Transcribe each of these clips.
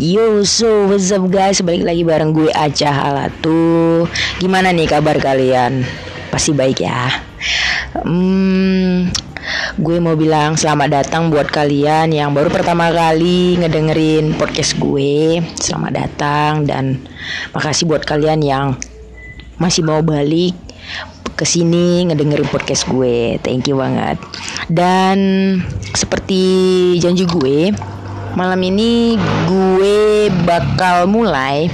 Yo, so what's up guys? Balik lagi bareng gue Aca Halatu. Gimana nih kabar kalian? Pasti baik ya. Hmm, gue mau bilang selamat datang buat kalian yang baru pertama kali ngedengerin podcast gue. Selamat datang dan makasih buat kalian yang masih mau balik ke sini ngedengerin podcast gue. Thank you banget. Dan seperti janji gue, malam ini gue bakal mulai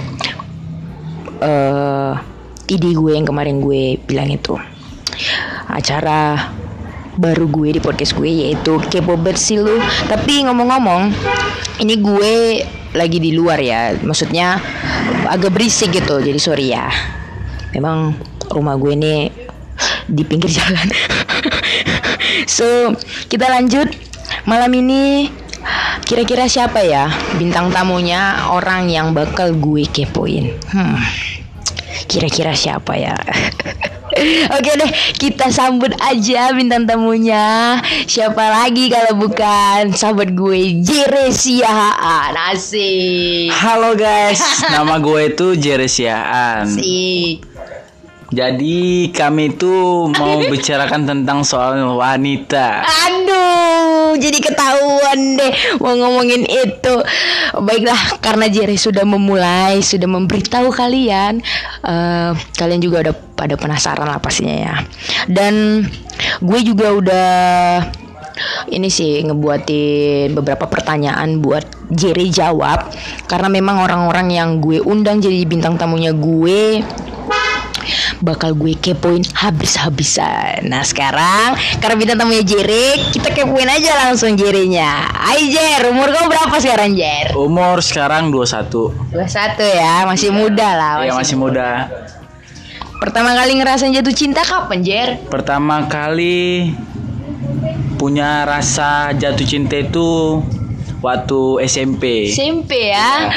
uh, ide gue yang kemarin gue bilang itu. Acara baru gue di podcast gue yaitu kepo bersih lu. Tapi ngomong-ngomong ini gue lagi di luar ya. Maksudnya agak berisik gitu jadi sorry ya. Memang rumah gue ini di pinggir jalan. So kita lanjut. Malam ini Kira-kira siapa ya bintang tamunya orang yang bakal gue kepoin? Hmm. Kira-kira siapa ya? Oke deh, kita sambut aja bintang tamunya. Siapa lagi kalau bukan sahabat gue Jeresiaan. Asik. Halo guys, nama gue itu Jeresiaan. Asik. Jadi kami tuh mau bicarakan tentang soal wanita. Aduh, jadi ketahuan deh mau ngomongin itu. Baiklah, karena Jerry sudah memulai, sudah memberitahu kalian, uh, kalian juga udah pada penasaran lah pastinya ya. Dan gue juga udah ini sih ngebuatin beberapa pertanyaan buat Jerry jawab karena memang orang-orang yang gue undang jadi bintang tamunya gue bakal gue kepoin habis-habisan. Nah sekarang karena bintang tamunya Jere, kita kepoin aja langsung Jerenya. Hai Jer, umur kamu berapa sekarang Jer? Umur sekarang 21 21 ya, masih muda lah. Iya masih muda. Pertama kali ngerasain jatuh cinta kapan Jer? Pertama kali punya rasa jatuh cinta itu waktu SMP. SMP ya.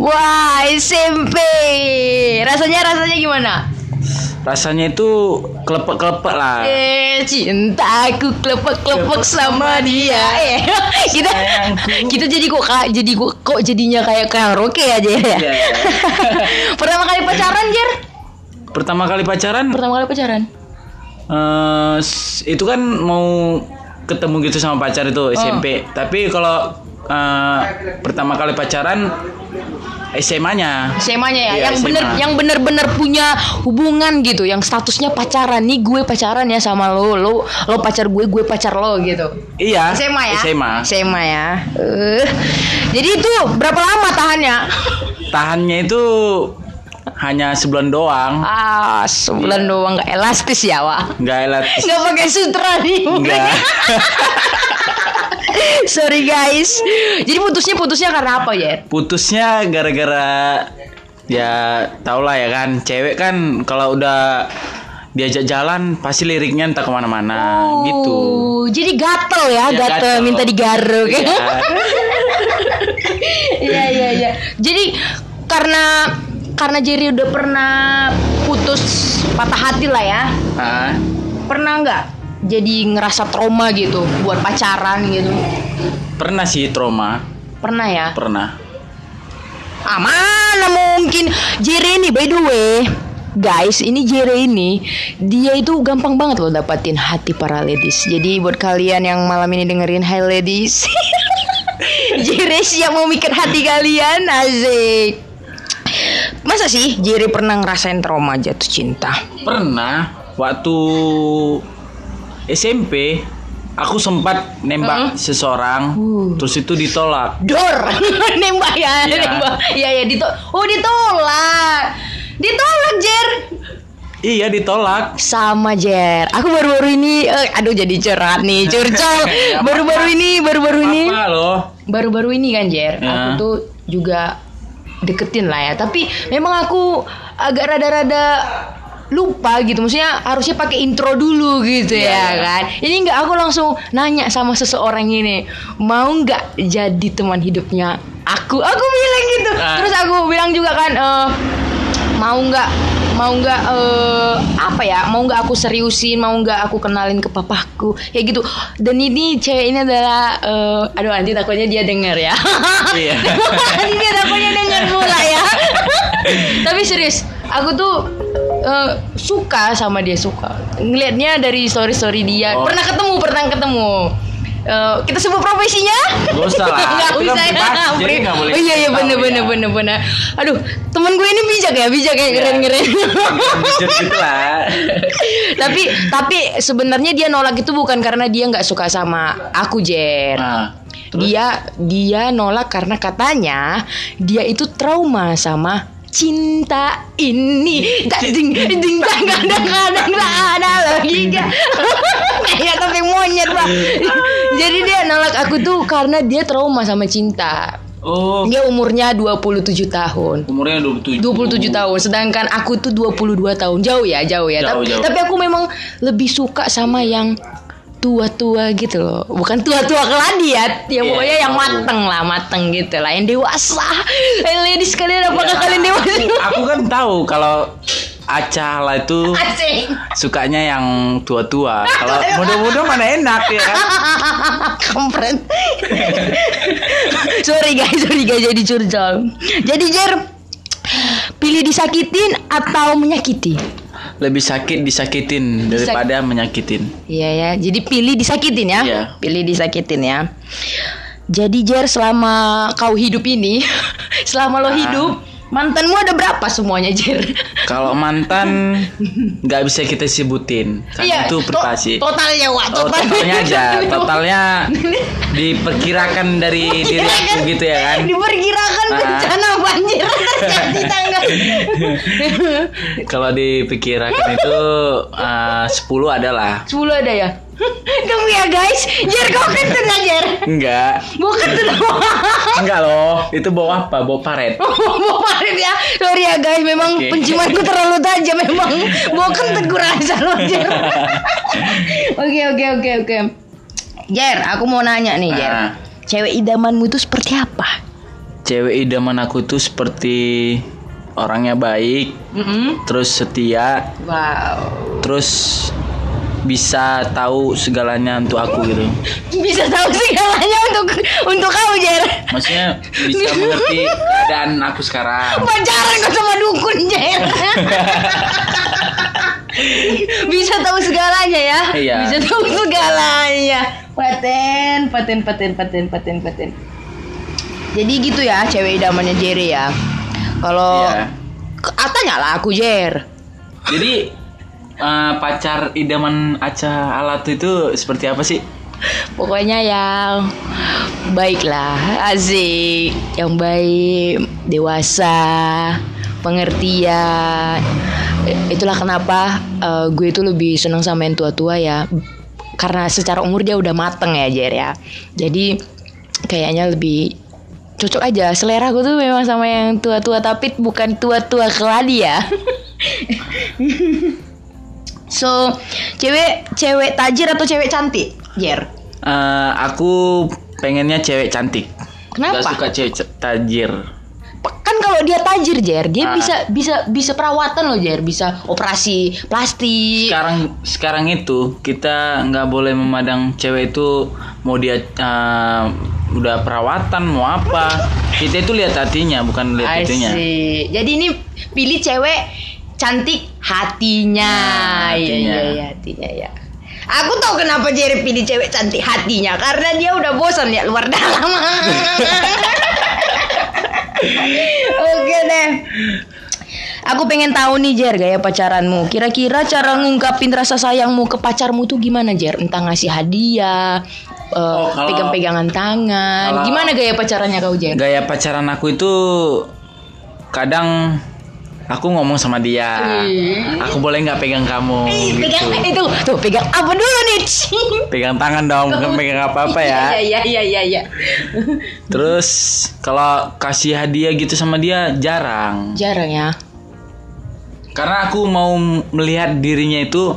Wah, SMP. Rasanya rasanya gimana? Rasanya itu kelepek-kelepek lah. Eh, cintaku kelepek-kelepek sama dia. Eh, kita kita jadi kok kak jadi kok, kok jadinya kayak karaoke aja ya. Iya. Pertama kali pacaran, Jer? Pertama kali pacaran Pertama kali pacaran. s- itu kan mau ketemu gitu sama pacar itu SMP. Tapi kalau eh, pertama kali pacaran SMA-nya. SMA-nya ya, Iya, yang SMA. bener yang bener-bener punya hubungan gitu, yang statusnya pacaran. Nih gue pacaran ya sama lo, lo lo pacar gue, gue pacar lo gitu. Iya. SMA ya? SMA. SMA ya. Eh. jadi itu berapa lama tahannya? Tahannya itu hanya sebulan doang. Ah, sebulan doang nggak elastis ya, Wak. Nggak elat. Nggak pakai sutra nih. Enggak. Sorry guys. Jadi putusnya putusnya karena apa ya? Putusnya gara-gara ya tau lah ya kan cewek kan kalau udah diajak jalan pasti liriknya entah ke mana-mana gitu. Oh, Jadi gatel ya, Ya, gatel, gatel. minta digaruk. Iya. Iya iya iya. Jadi karena karena Jerry udah pernah putus patah hati lah ya. Ah, Pernah nggak jadi ngerasa trauma gitu buat pacaran gitu? pernah sih trauma, Pernah ya? pernah. Ah mana mungkin Jere ini by the way Guys ini Jere ini Dia itu gampang banget loh dapatin hati para ladies Jadi buat kalian yang malam ini dengerin Hi ladies Jere siap mau mikir hati kalian Asik Masa sih Jere pernah ngerasain trauma jatuh cinta? Pernah waktu SMP aku sempat nembak seseorang Uh. terus itu ditolak. Dor Nembak ya Iya. Nembak Iya ya ditolak Oh ditolak Ditolak Jer Iya ditolak. Sama Jer Aku baru-baru ini eh, Aduh jadi curhat nih Curcol Ya, Baru-baru ini Baru-baru ini Apa loh? Baru-baru ini kan Jer Ya. Aku tuh juga Deketin lah ya Tapi memang aku Agak rada-rada lupa gitu. Maksudnya harusnya pakai intro dulu gitu Iya, ya iya. kan. Ini nggak aku langsung nanya sama seseorang ini mau nggak jadi teman hidupnya aku? Aku bilang gitu. Ah. terus aku bilang juga kan eh, mau nggak mau nggak eh, apa ya mau nggak aku seriusin mau nggak aku kenalin ke papaku? Kayak gitu. Dan ini cewek ini adalah eh, aduh nanti takutnya dia denger ya. Iya. nanti dia takutnya denger pula ya. Tapi serius aku tuh eh, suka sama dia suka ngelihatnya dari story story dia Oh. pernah ketemu pernah ketemu Eh, kita sebut profesinya Gak usah lah. Nggak kan usah ya. nggak boleh oh iya iya tahu bener ya. bener bener bener aduh temen gue ini bijak ya bijak ya keren keren Jujur gitu lah. tapi tapi sebenarnya dia nolak itu bukan karena dia nggak suka sama aku Jer Nah, terus? dia dia nolak karena katanya dia itu trauma sama cinta ini. Ding ding kadang-kadang tak ada logika kayak tapi monyet pak. Jadi dia nolak aku tuh karena dia trauma sama cinta. Oh, dia umurnya 27 tahun. Umurnya 27. 27 tahun sedangkan aku tuh 22 tahun. Jauh ya jauh ya. Jauh, tapi, jauh. tapi aku memang lebih suka sama yang tua-tua gitu loh. Bukan tua-tua keladi ya ya Iya, pokoknya yang mateng lah mateng gitu lah yang dewasa. Eh, ladies kalian apakah Ya, kalian dewasa? Aku kan tahu kalau Acah lah itu asing sukanya yang tua-tua. Kalau muda-muda mana enak ya kan? kampret. Sorry guys sorry guys jadi curcol. Jadi Jer pilih disakitin atau menyakiti Lebih sakit disakitin daripada menyakitin. Iya ya, jadi pilih disakitin ya. Iya. Pilih disakitin ya. Jadi Jer selama kau hidup ini, selama lo Ah. hidup, mantanmu ada berapa semuanya Jer? Kalau mantan nggak bisa kita sebutin karena itu to- privasi. totalnya wah, Oh, totalnya aja, totalnya diperkirakan dari diriku gitu ya kan. Diperkirakan Ah. bencana banjir terjadi tanggal. Kalau diperkirakan itu eh, 10 adalah. 10 ada ya? Kamu ya guys, Jer kau kentut lah Jer. Enggak. Mau kentut Enggak loh. Itu bawa apa? Bawa paret. Mau parit ya Sorry ya guys Memang Oke. penciumanku terlalu tajam Memang Mau kentut gue rasa loh Jer Oke oke oke oke Jer aku mau nanya nih Jer Ah. Cewek idamanmu itu seperti apa? Cewek idaman aku tuh seperti orangnya baik, Mm-mm. terus setia, Wow terus bisa tahu segalanya untuk aku gitu. Bisa tahu segalanya untuk untuk kamu Jer Maksudnya bisa mengerti keadaan aku sekarang. Pacaran kau sama dukun Jer Bisa tahu segalanya ya Iya. Bisa tahu segalanya Paten Paten paten paten paten paten Jadi gitu ya cewek idamannya Jerry ya Kalau Iya. Ah, Tanya lah aku Jer Jadi eh, pacar idaman Aca Alatu itu seperti apa sih? Pokoknya yang baik lah, asik, yang baik, dewasa, pengertian. Itulah kenapa eh, gue itu lebih seneng sama yang tua-tua ya, karena secara umur dia udah mateng ya Jer ya. Jadi kayaknya lebih cocok aja. Selera gue tuh memang sama yang tua-tua tapi bukan tua-tua keladi ya. so, cewek cewek tajir atau cewek cantik? Jer. Eh, aku pengennya cewek cantik. Kenapa? Gak suka cewek tajir. Kan kalau dia tajir Jer, dia Ah. bisa bisa bisa perawatan loh Jer, bisa operasi plastik. Sekarang sekarang itu kita nggak boleh memandang cewek itu mau dia eh, udah perawatan mau apa. Kita itu lihat hatinya bukan lihat itunya. Jadi ini pilih cewek cantik hatinya. Nah, Iya hatinya. iya iya hatinya ya. Aku tahu kenapa Jerry pilih cewek cantik hatinya karena dia udah bosan lihat luar dalam. Oke deh. Aku pengen tahu nih Jer gaya pacaranmu. Kira-kira cara ngungkapin rasa sayangmu ke pacarmu tuh gimana Jer? Entah ngasih hadiah, Oh, kalau- pegang-pegangan tangan. kalau- gimana gaya pacarannya kau Jer? Gaya pacaran aku itu kadang aku ngomong sama dia. Ih. Aku boleh nggak pegang kamu? Ih, gitu. pegang itu tuh pegang apa dulu nih? Pegang tangan dong, bukan pegang apa-apa ya. Iya iya iya iya. Terus kalau kasih hadiah gitu sama dia jarang. Jarang ya. Karena aku mau melihat dirinya itu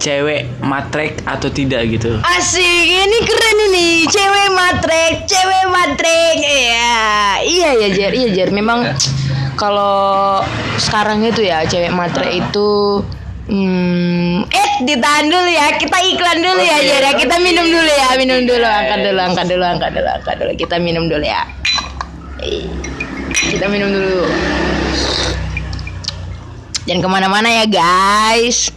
cewek matrek atau tidak gitu. Asik, ini keren ini. Cewek matrek, cewek matrek. Iya, iya ya Jer, iya Jer. Memang kalau sekarang itu ya cewek matre itu Hmm, eh ditahan dulu ya. Kita iklan dulu ya, Oke, Jer. ya. Kita minum dulu ya, minum dulu. Angkat dulu, angkat dulu, angkat dulu, angkat dulu. Kita minum dulu ya. Kita minum dulu. Jangan ke mana-mana ya, guys.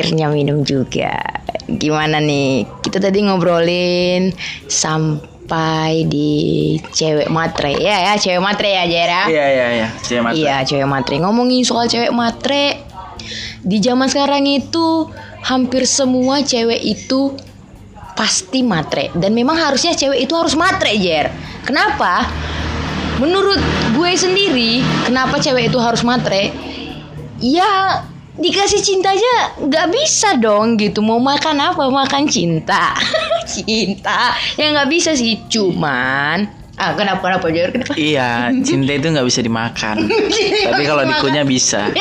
Akhirnya minum juga. Gimana nih? Kita tadi ngobrolin sampai di cewek matre. Ya ya, cewek matre ya, Jera. Iya iya iya. Cewek matre. Iya, cewek matre. Ngomongin soal cewek matre, di zaman sekarang itu hampir semua cewek itu pasti matre dan memang harusnya cewek itu harus matre, Jer. Kenapa? Menurut gue sendiri, kenapa cewek itu harus matre? Ya dikasih cinta aja nggak bisa dong gitu mau makan apa makan cinta cinta ya nggak bisa sih cuman ah kenapa kenapa kenapa Iya, cinta itu nggak bisa dimakan. Tapi kalau dikunyah bisa.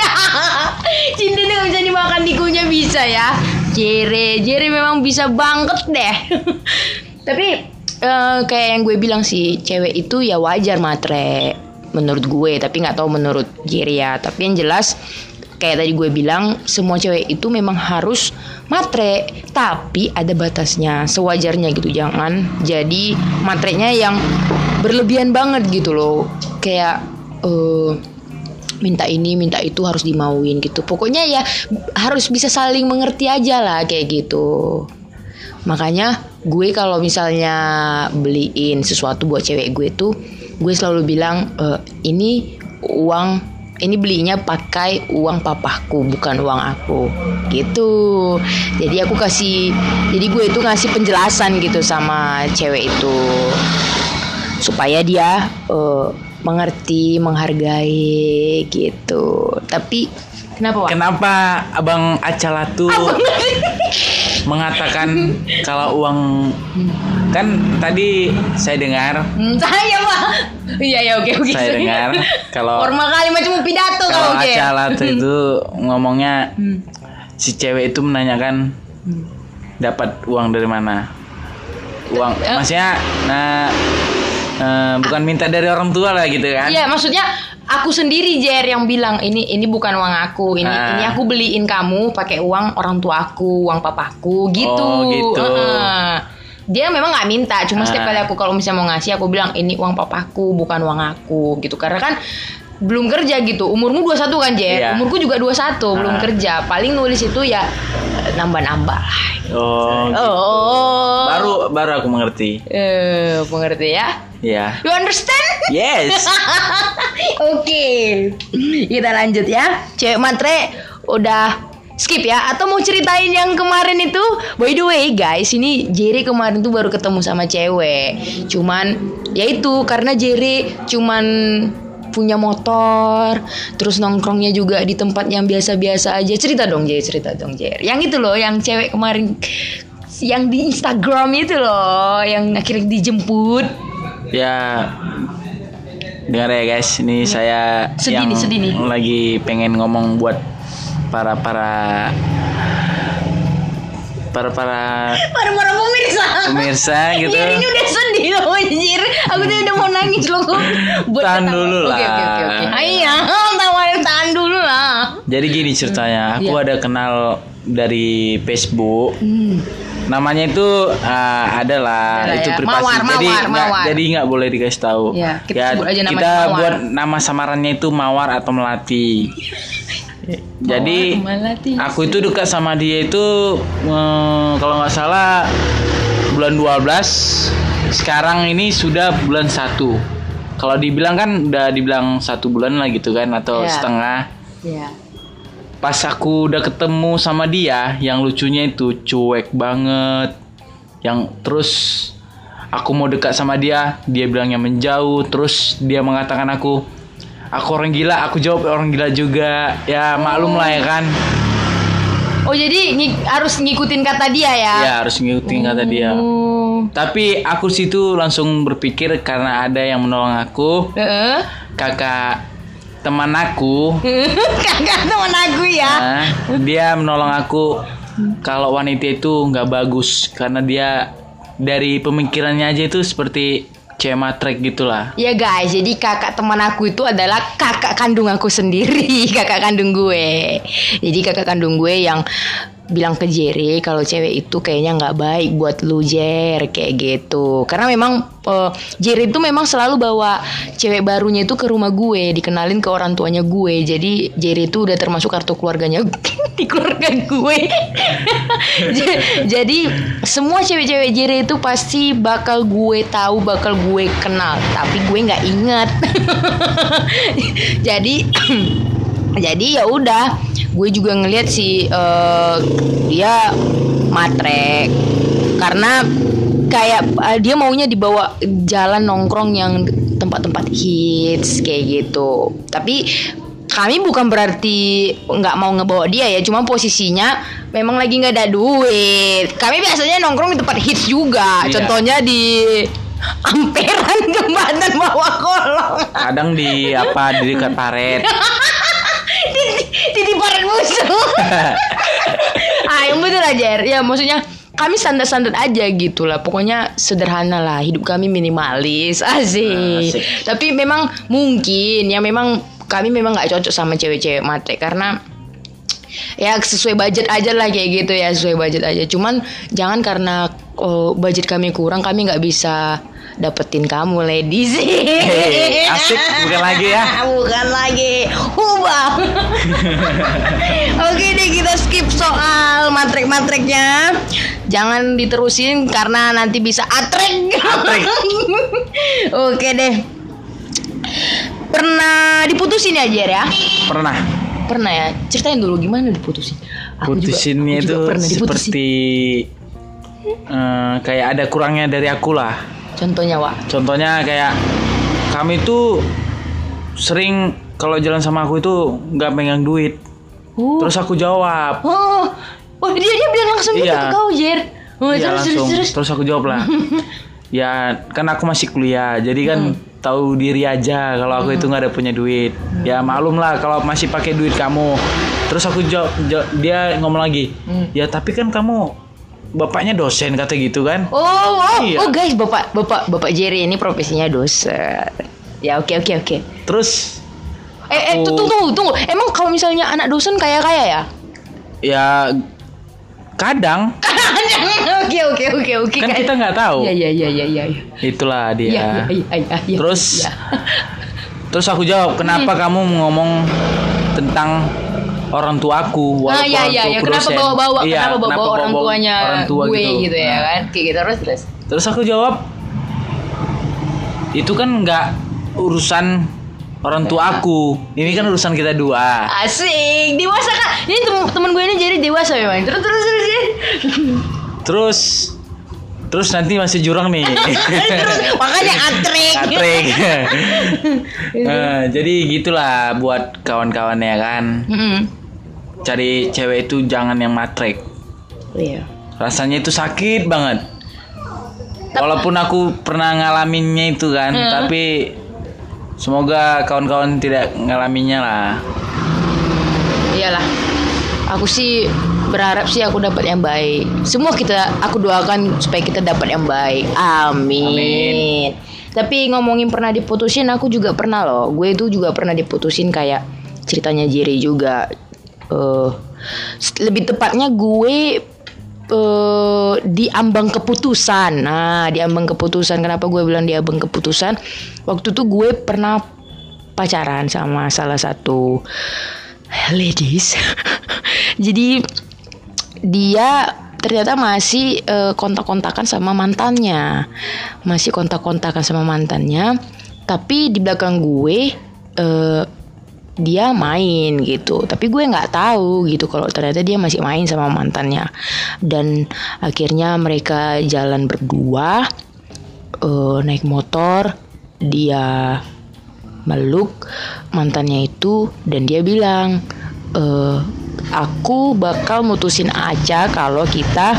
Cinta itu nggak bisa dimakan dikunyah bisa ya. Jere, Jere memang bisa banget deh. Tapi eh, kayak yang gue bilang sih, cewek itu ya wajar matre menurut gue, tapi nggak tahu menurut Jere ya. Tapi yang jelas kayak tadi gue bilang, semua cewek itu memang harus matre, tapi ada batasnya, sewajarnya gitu. Jangan jadi matrenya yang berlebihan banget gitu loh. Kayak eh minta ini minta itu harus dimauin gitu pokoknya ya harus bisa saling mengerti aja lah kayak gitu makanya gue kalau misalnya beliin sesuatu buat cewek gue tuh gue selalu bilang "E, ini uang ini belinya pakai uang papahku bukan uang aku gitu jadi aku kasih jadi gue itu ngasih penjelasan gitu sama cewek itu supaya dia eh, mengerti, menghargai gitu. Tapi kenapa Wak? Kenapa Abang Acala tuh mengatakan kalau uang kan tadi saya dengar Hmm, saya Pak. Iya ya oke oke. saya dengar kalau formal kali macam pidato kalau oke. Acala tuh itu ngomongnya Hmm. si cewek itu menanyakan dapat uang dari mana uang Eh. maksudnya nah eh, bukan minta dari orang tua lah gitu kan Iya, maksudnya aku sendiri Jer yang bilang ini ini bukan uang aku, ini Ah. ini aku beliin kamu pakai uang orang tua aku, uang papaku gitu. Oh, gitu. Heeh. Dia memang nggak minta, cuma setiap Ah. kali aku kalau misalnya mau ngasih aku bilang ini uang papaku, bukan uang aku gitu. Karena kan belum kerja gitu. Umurmu 21 kan, Jer? Iya. Umurku juga 21, belum Ah. kerja. Paling nulis itu ya eh, nambah-nambah lah. oh, gitu. Oh. baru baru aku mengerti eh mengerti ya? ya You understand? yes Oke, kita lanjut ya. Cewek matre udah skip ya. Atau mau ceritain yang kemarin itu? By the way guys ini Jerry kemarin tuh baru ketemu sama cewek. Cuman ya itu karena Jerry cuman punya motor terus nongkrongnya juga di tempat yang biasa-biasa aja. Cerita dong Jerry cerita dong Jerry. Yang itu loh yang cewek kemarin yang di Instagram itu loh yang akhirnya dijemput. Ya dengar ya guys. Ini saya Sedih yang nih, sedih nih. lagi pengen ngomong buat para para para para para para pemirsa pemirsa gitu Anjir, ini udah sedih loh anjir Aku tuh udah mau nangis loh Buat Tahan ketawa. dulu Oke oke oke oke lah. Iya tawarin tahan dulu lah jadi gini ceritanya aku Iya. ada kenal dari Facebook hmm. namanya itu uh, adalah Adalah itu ya. privasi Mawar, jadi nggak jadi nggak boleh dikasih tahu Ya, kita sebut aja kita Mawar. buat nama samarannya itu mawar atau melati jadi aku itu dekat sama dia itu eh, kalau nggak salah bulan 12 sekarang ini sudah bulan satu. Kalau dibilang kan udah dibilang satu bulan lah gitu kan atau Iya. setengah. Ya pas aku udah ketemu sama dia yang lucunya itu cuek banget. Yang terus aku mau dekat sama dia dia bilangnya menjauh. Terus dia mengatakan aku aku orang gila aku jawab orang gila juga. Ya maklum lah ya kan. Oh jadi ngi- harus ngikutin kata dia ya? Ya harus ngikutin kata dia. Oh. Tapi aku situ langsung berpikir karena ada yang menolong aku, Heeh. kakak teman aku, Kakak teman aku ya. nah, dia menolong aku. Kalau wanita itu nggak bagus karena dia dari pemikirannya aja itu seperti cewek matrek gitulah. Ya guys, jadi kakak teman aku itu adalah kakak kandung aku sendiri, kakak kandung gue. Jadi kakak kandung gue yang bilang ke Jerry kalau cewek itu kayaknya nggak baik buat lu Jer kayak gitu. Karena memang eh, Jerry itu memang selalu bawa cewek barunya itu ke rumah gue, dikenalin ke orang tuanya gue. Jadi Jerry itu udah termasuk kartu keluarganya di keluarga gue. Jadi semua cewek-cewek Jerry itu pasti bakal gue tahu, bakal gue kenal, tapi gue nggak ingat. jadi jadi ya udah, gue juga ngeliat si eh, dia matrek karena kayak eh, dia maunya dibawa jalan nongkrong yang tempat-tempat hits kayak gitu. Tapi kami bukan berarti nggak mau ngebawa dia ya, cuma posisinya memang lagi nggak ada duit. Kami biasanya nongkrong di tempat hits juga, Iya. contohnya di Amperan jembatan bawah kolong. Kadang di apa di dekat paret. titipan musuh. Ah yang betul aja ya maksudnya kami standar-standar aja gitu lah. Pokoknya sederhana lah. Hidup kami minimalis. Asik, Asik. tapi memang mungkin ya memang kami memang nggak cocok sama cewek-cewek matre karena ya sesuai budget aja lah kayak gitu ya. Sesuai budget aja. Cuman jangan karena oh, budget kami kurang kami nggak bisa dapetin kamu ladies Hei, asik, bukan lagi ya. bukan lagi hubah oke deh kita skip soal matrek-matreknya jangan diterusin karena nanti bisa atrek Atrek. oke deh pernah diputusin ya Jer ya Pernah. pernah ya ceritain dulu gimana diputusin Aku juga- Putusinnya aku itu juga pernah diputusin. seperti eh, kayak ada kurangnya dari aku lah. Contohnya Wak Contohnya kayak kami tuh sering kalau jalan sama aku itu nggak megang duit. oh Terus aku jawab. oh oh dia dia bilang langsung gitu Iya. ke kau Jer oh, Iya terus, langsung. terus, terus. Terus aku jawab lah. ya kan aku masih kuliah, jadi kan Hmm. tahu diri aja kalau aku itu nggak ada punya duit. Ya maklum lah kalau masih pakai duit kamu. Terus aku jawab, jawab- dia ngomong lagi, Hmm. ya tapi kan kamu bapaknya dosen kata gitu kan? Oh, oh, Iya. oh guys, bapak, bapak, bapak Jerry ini profesinya dosen. Ya oke oke oke. Terus Eh, eh, Aku- tunggu, tunggu, tunggu. Emang kalau misalnya anak dosen kaya kaya ya? ya kadang Oke oke oke oke. kan kita nggak tahu. Iya iya iya iya iya. Itulah dia. Iya iya iya iya. iya. Terus Iya. terus aku jawab, "Kenapa Hmm. kamu ngomong tentang orang tua aku Ah walaupun iya orang iya iya. tuaku Kenapa dosen?" bawa-bawa? Iya, kenapa bawa-bawa orang tuanya orang tua gue gitu, ya Nah, kan? Kayak gitu terus terus. Terus aku jawab, "Itu kan nggak urusan orang tua aku. Ini kan urusan kita dua." Asik, dewasa kan? Ini tem temen gue ini jadi dewasa memang. Terus terus terus. terus. Terus terus nanti masih jurang nih. terus makanya atrik. Katrik. Eh, jadi gitulah buat kawan-kawan ya kan. Cari cewek itu jangan yang matrek. Iya. Rasanya itu sakit banget. Walaupun aku pernah ngalaminnya itu kan, Hmm. tapi semoga kawan-kawan tidak ngalaminnya lah. Iyalah. Aku sih berharap sih aku dapat yang baik. Semua kita aku doakan supaya kita dapat yang baik. Amin. Amin. Tapi ngomongin pernah diputusin, aku juga pernah loh. Gue itu juga pernah diputusin kayak ceritanya Jerry juga. Eh lebih tepatnya gue eh di ambang keputusan. Nah, di ambang keputusan. Kenapa gue bilang di ambang keputusan? Waktu itu gue pernah pacaran sama salah satu ladies. Jadi dia ternyata masih eh, kontak-kontakan sama mantannya. Masih kontak-kontakan sama mantannya. Tapi di belakang gue eh, dia main gitu tapi gue nggak tahu gitu kalau ternyata dia masih main sama mantannya dan akhirnya mereka jalan berdua eh, naik motor dia meluk mantannya itu dan dia bilang eh, aku bakal mutusin aja kalau kita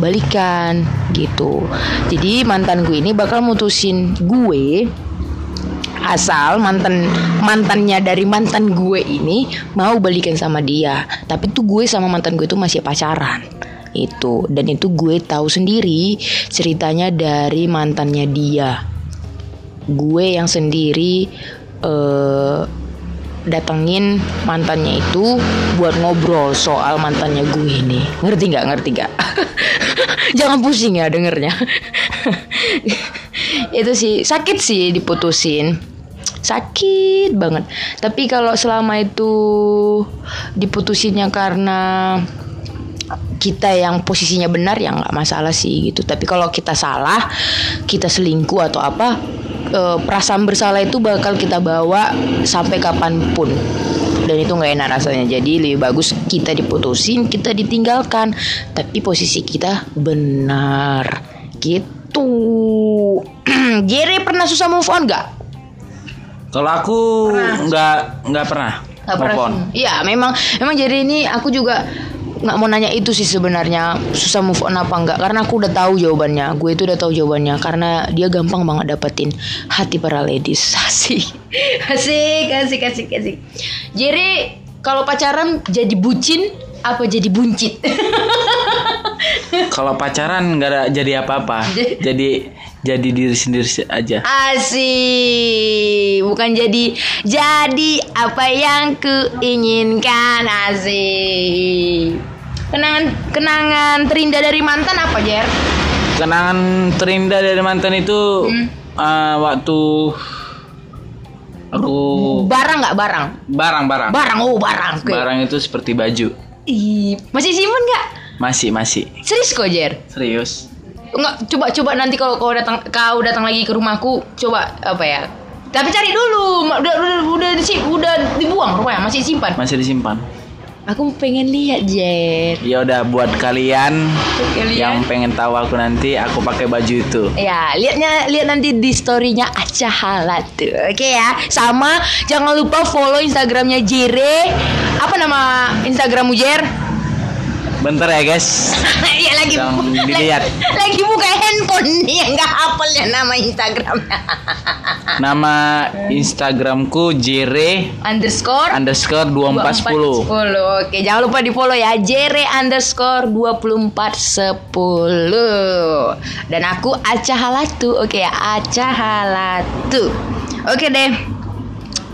balikan gitu. Jadi mantan gue ini bakal mutusin gue asal mantan mantannya dari mantan gue ini mau balikan sama dia. Tapi tuh gue sama mantan gue itu masih pacaran. Itu. Dan itu gue tahu sendiri ceritanya dari mantannya dia. Gue yang sendiri eh datengin mantannya itu buat ngobrol soal mantannya gue ini. Ngerti nggak? Ngerti nggak? Jangan pusing ya dengernya. Itu sih. Sakit sih diputusin sakit banget. Tapi kalau selama itu diputusinnya karena kita yang posisinya benar ya nggak masalah sih gitu. Tapi kalau kita salah kita selingkuh atau apa eh, perasaan bersalah itu bakal kita bawa sampai kapan pun. Dan itu nggak enak rasanya. Jadi lebih bagus kita diputusin kita ditinggalkan. Tapi posisi kita benar. Gitu. Jerry pernah susah move on nggak Kalau aku nggak nggak pernah. Nggak pernah. Iya, memang memang jadi ini aku juga nggak mau nanya itu sih sebenarnya susah move on apa enggak karena aku udah tahu jawabannya. Gue itu udah tahu jawabannya. Karena dia gampang banget dapetin hati para ladies. Asik. Asik asik asik asik. Jadi kalau pacaran jadi bucin apa jadi buncit? Kalau pacaran nggak ada jadi apa-apa. Jadi- jadi diri sendiri aja. Asik, bukan jadi jadi apa yang kuinginkan asik. Kenangan kenangan terindah dari mantan apa Jer? Kenangan terindah dari mantan itu Hmm. eh, waktu aku Barang nggak barang? barang-barang. Barang oh barang. Oke. Barang itu seperti baju. Ih, masih simpen nggak? Masih masih Serius kok Jer? serius. Enggak, coba coba nanti kalau kau datang kau datang lagi ke rumahku, coba apa ya? Tapi cari dulu, udah udah udah, disi- udah dibuang rupanya masih simpan. Masih disimpan. Aku pengen lihat Jer. Ya udah buat kalian Kalian? yang pengen tahu aku nanti aku pakai baju itu. Ya, lihatnya lihat nanti di storynya Aca Halatu. Oke ya. Sama jangan lupa follow Instagramnya Jere. Apa nama Instagrammu Jer? Bentar ya guys. Iya lagi bu- dilihat. Lagi, lagi buka handphone nih yang nggak hafal ya nama Instagramnya. Nama Instagramku Jere underscore underscore 2410. 2410. Oke, jangan lupa di follow ya Jere underscore 2410 Dan aku Aca Halatu Oke ya, Aca Halatu Oke deh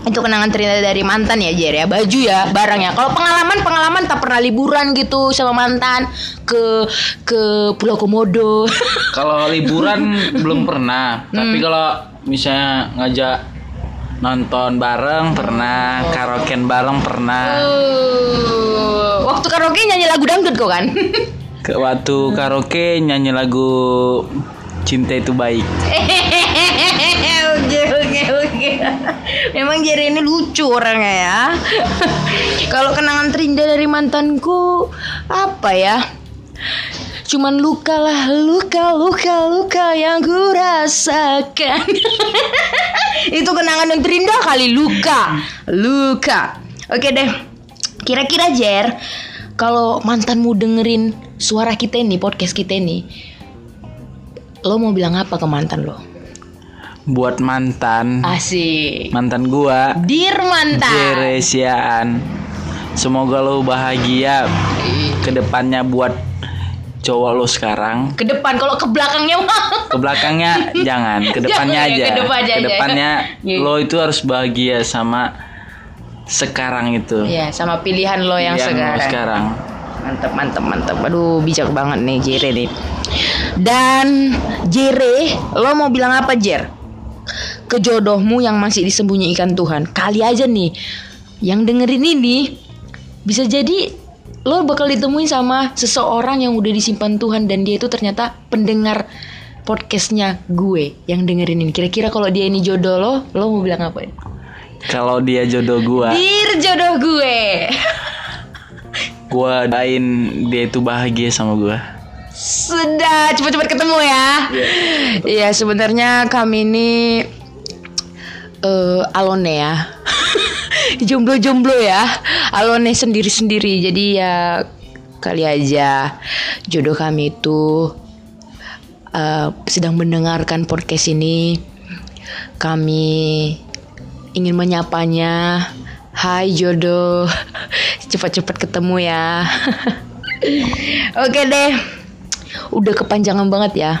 itu kenangan terindah dari mantan ya Jer ya. Baju ya barang ya. Kalau pengalaman pengalaman tak pernah liburan gitu sama mantan ke ke Pulau Komodo. Kalau liburan belum pernah, tapi kalau misalnya ngajak nonton bareng pernah, karaokean bareng pernah. Uh, waktu karaoke nyanyi lagu dangdut kok kan? Ke waktu karaoke nyanyi lagu Cinta itu baik. memang Jerry ini lucu orangnya ya. Kalau kenangan terindah dari mantanku apa ya? Cuman luka lah luka luka luka yang ku rasakan. Itu kenangan yang terindah kali luka luka. Oke deh kira-kira Jer kalau mantanmu dengerin suara kita ini podcast kita ini lo mau bilang apa ke mantan lo Buat mantan, Asik. mantan gua, Dir mantan. Jere Siaan. Semoga lo bahagia ke depannya buat cowok lo sekarang. Ke depan kalau ke belakangnya mah. Ke belakangnya jangan, ke depannya ya, aja. ke aja, depannya Iya. lo itu harus bahagia sama sekarang itu. Iya, sama pilihan lo yang, Yang lo sekarang. sekarang. Mantep, mantep, mantep. Aduh, bijak banget nih Jere nih. Dan Jere, lo mau bilang apa Jer? Ke jodohmu yang masih disembunyikan Tuhan. Kali aja nih, yang dengerin ini bisa jadi lo bakal ditemuin sama seseorang yang udah disimpan Tuhan dan dia itu ternyata pendengar podcastnya gue yang dengerin ini. Kira-kira kalau dia ini jodoh lo, lo mau bilang apa? Kalau dia jodoh gua, Dir jodoh gue. gua doain dia itu bahagia sama gua. Sudah cepat-cepat ketemu ya. Iya sebenarnya kami ini eh alone ya. Jomblo-jomblo ya. Alone sendiri-sendiri. Jadi ya kali aja jodoh kami itu uh, sedang mendengarkan podcast ini. Kami ingin menyapanya. Hai jodoh, cepat-cepat ketemu ya. Oke deh, udah kepanjangan banget ya.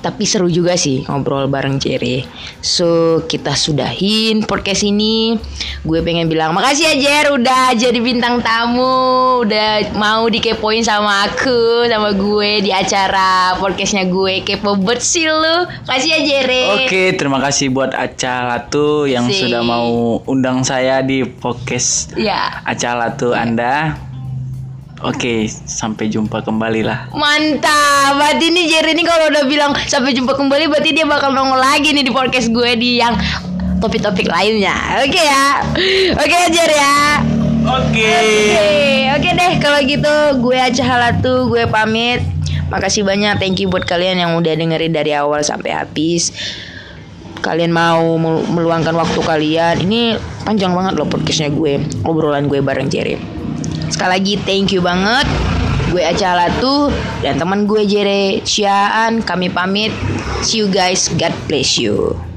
Tapi seru juga sih ngobrol bareng Jerry. So kita sudahin podcast ini. Gue pengen bilang makasih ya Jer udah jadi bintang tamu, udah mau dikepoin sama aku, sama gue di acara podcastnya gue kepo bet sih lu. Kasih ya Jerry. Oke, terima kasih buat Aca Latu yang Si. sudah mau undang saya di podcast Ya. Aca Latu Anda. Oke, sampai jumpa kembali lah. Mantap, berarti nih Jerry ini kalau udah bilang sampai jumpa kembali berarti dia bakal nongol lagi nih di podcast gue di yang topik-topik lainnya. Oke ya. Oke ya Jer ya. Oke. Oke, deh kalau gitu gue Aca Halatu, gue pamit. Makasih banyak, thank you buat kalian yang udah dengerin dari awal sampai habis. Kalian mau melu- meluangkan waktu kalian. Ini panjang banget loh podcastnya gue, obrolan gue bareng Jerry. Sekali lagi thank you banget. Gue Aca Halatu dan teman gue Jere Ciaan. Kami pamit. See you guys. God bless you.